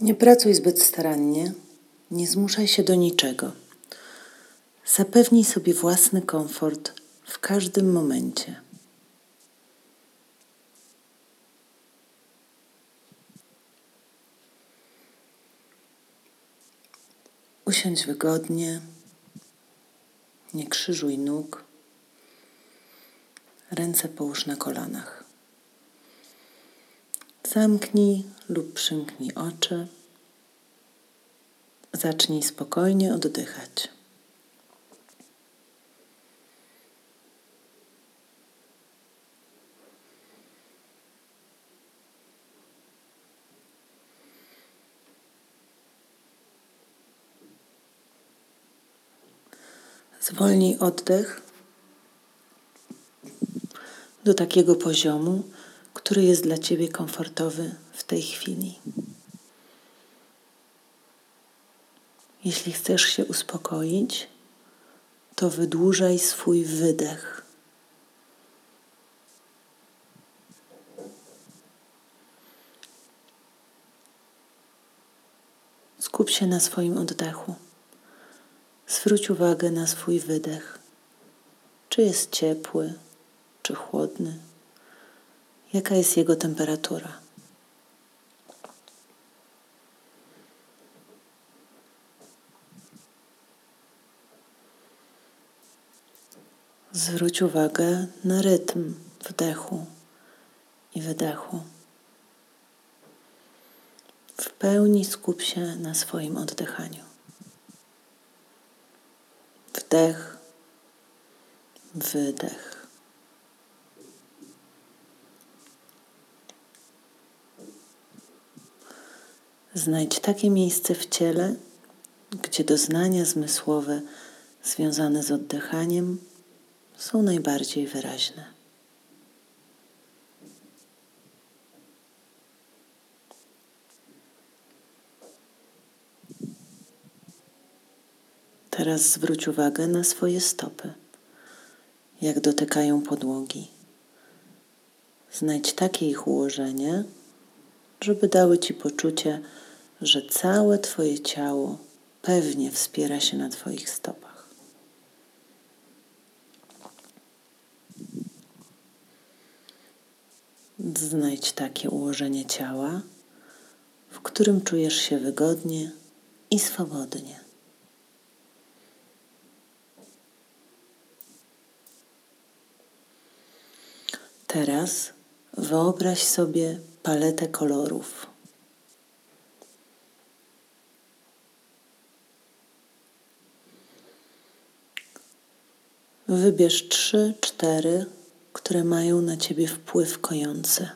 Nie pracuj zbyt starannie, nie zmuszaj się do niczego. Zapewnij sobie własny komfort w każdym momencie. Usiądź wygodnie, nie krzyżuj nóg, ręce połóż na kolanach. Zamknij lub przymknij oczy. Zacznij spokojnie oddychać. Zwolnij oddech do takiego poziomu, który jest dla Ciebie komfortowy w tej chwili. Jeśli chcesz się uspokoić, to wydłużaj swój wydech. Skup się na swoim oddechu. Zwróć uwagę na swój wydech. Czy jest ciepły, czy chłodny? Jaka jest jego temperatura? Zwróć uwagę na rytm wdechu i wydechu. W pełni skup się na swoim oddychaniu. Wdech, wydech. Znajdź takie miejsce w ciele, gdzie doznania zmysłowe związane z oddychaniem są najbardziej wyraźne. Teraz zwróć uwagę na swoje stopy, jak dotykają podłogi. Znajdź takie ich ułożenie, żeby dały Ci poczucie, że całe Twoje ciało pewnie wspiera się na Twoich stopach. Znajdź takie ułożenie ciała, w którym czujesz się wygodnie i swobodnie. Teraz wyobraź sobie paletę kolorów. Wybierz trzy, cztery które mają na ciebie wpływ kojący.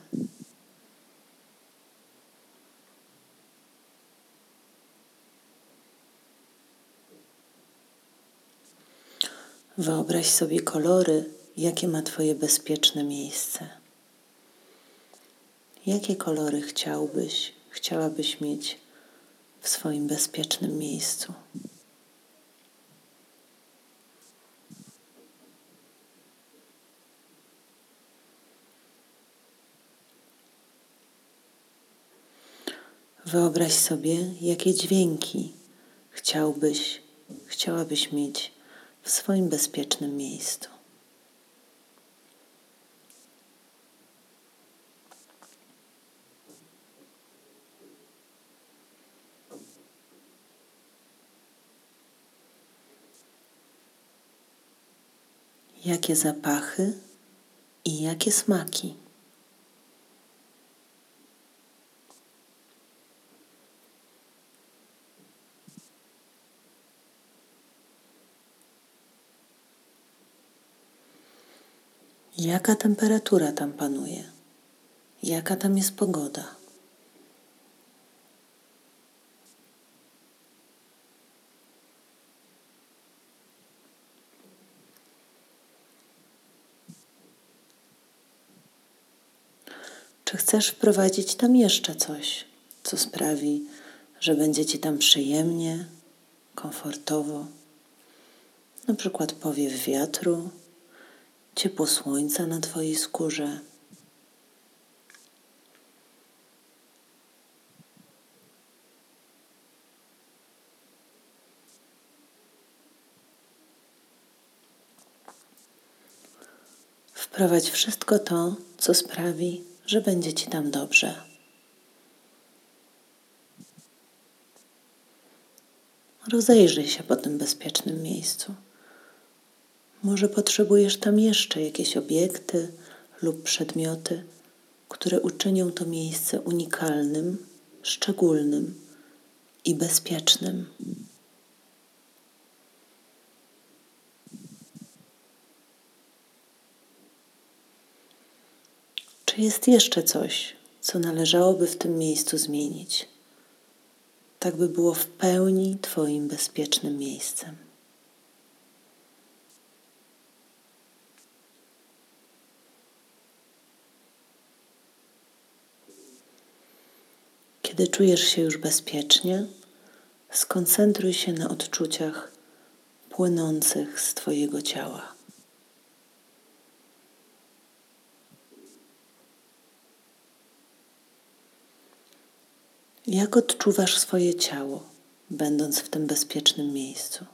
Wyobraź sobie kolory, jakie ma Twoje bezpieczne miejsce. Jakie kolory chciałbyś, chciałabyś mieć w swoim bezpiecznym miejscu? Wyobraź sobie, jakie dźwięki chciałbyś, chciałabyś mieć w swoim bezpiecznym miejscu. Jakie zapachy i jakie smaki. Jaka temperatura tam panuje? Jaka tam jest pogoda? Czy chcesz wprowadzić tam jeszcze coś, co sprawi, że będzie ci tam przyjemnie, komfortowo? Na przykład powiew wiatru, ciepło słońca na Twojej skórze. Wprowadź wszystko to, co sprawi, że będzie Ci tam dobrze. Rozejrzyj się po tym bezpiecznym miejscu. Może potrzebujesz tam jeszcze jakieś obiekty lub przedmioty, które uczynią to miejsce unikalnym, szczególnym i bezpiecznym. Czy jest jeszcze coś, co należałoby w tym miejscu zmienić? Tak by było w pełni Twoim bezpiecznym miejscem. Kiedy czujesz się już bezpiecznie, skoncentruj się na odczuciach płynących z Twojego ciała. Jak odczuwasz swoje ciało, będąc w tym bezpiecznym miejscu?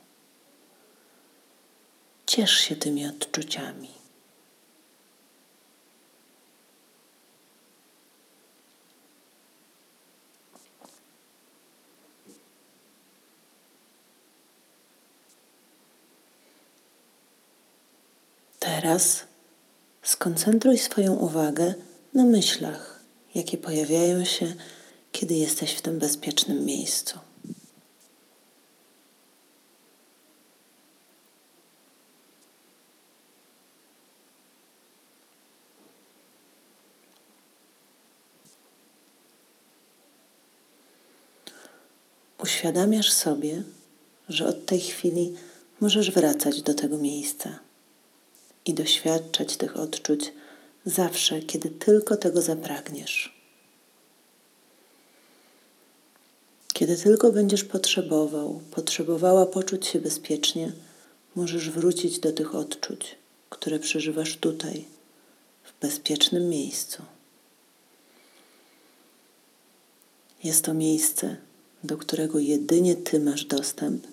Ciesz się tymi odczuciami. Teraz skoncentruj swoją uwagę na myślach, jakie pojawiają się, kiedy jesteś w tym bezpiecznym miejscu. Uświadamiasz sobie, że od tej chwili możesz wracać do tego miejsca i doświadczać tych odczuć zawsze, kiedy tylko tego zapragniesz. Kiedy tylko będziesz potrzebował, potrzebowała poczuć się bezpiecznie, możesz wrócić do tych odczuć, które przeżywasz tutaj, w bezpiecznym miejscu. Jest to miejsce, do którego jedynie Ty masz dostęp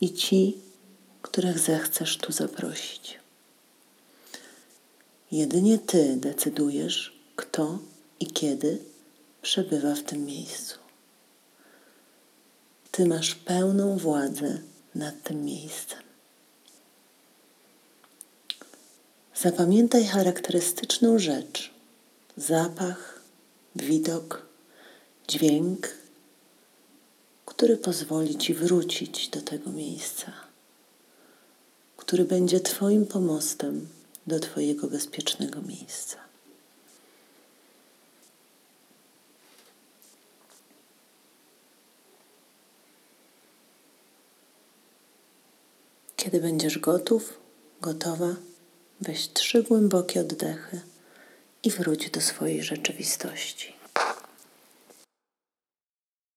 i ci, których zechcesz tu zaprosić. Jedynie Ty decydujesz, kto i kiedy przebywa w tym miejscu. Ty masz pełną władzę nad tym miejscem. Zapamiętaj charakterystyczną rzecz, zapach, widok, dźwięk, który pozwoli Ci wrócić do tego miejsca, który będzie Twoim pomostem do Twojego bezpiecznego miejsca. Kiedy będziesz gotów, gotowa, weź trzy głębokie oddechy i wróć do swojej rzeczywistości.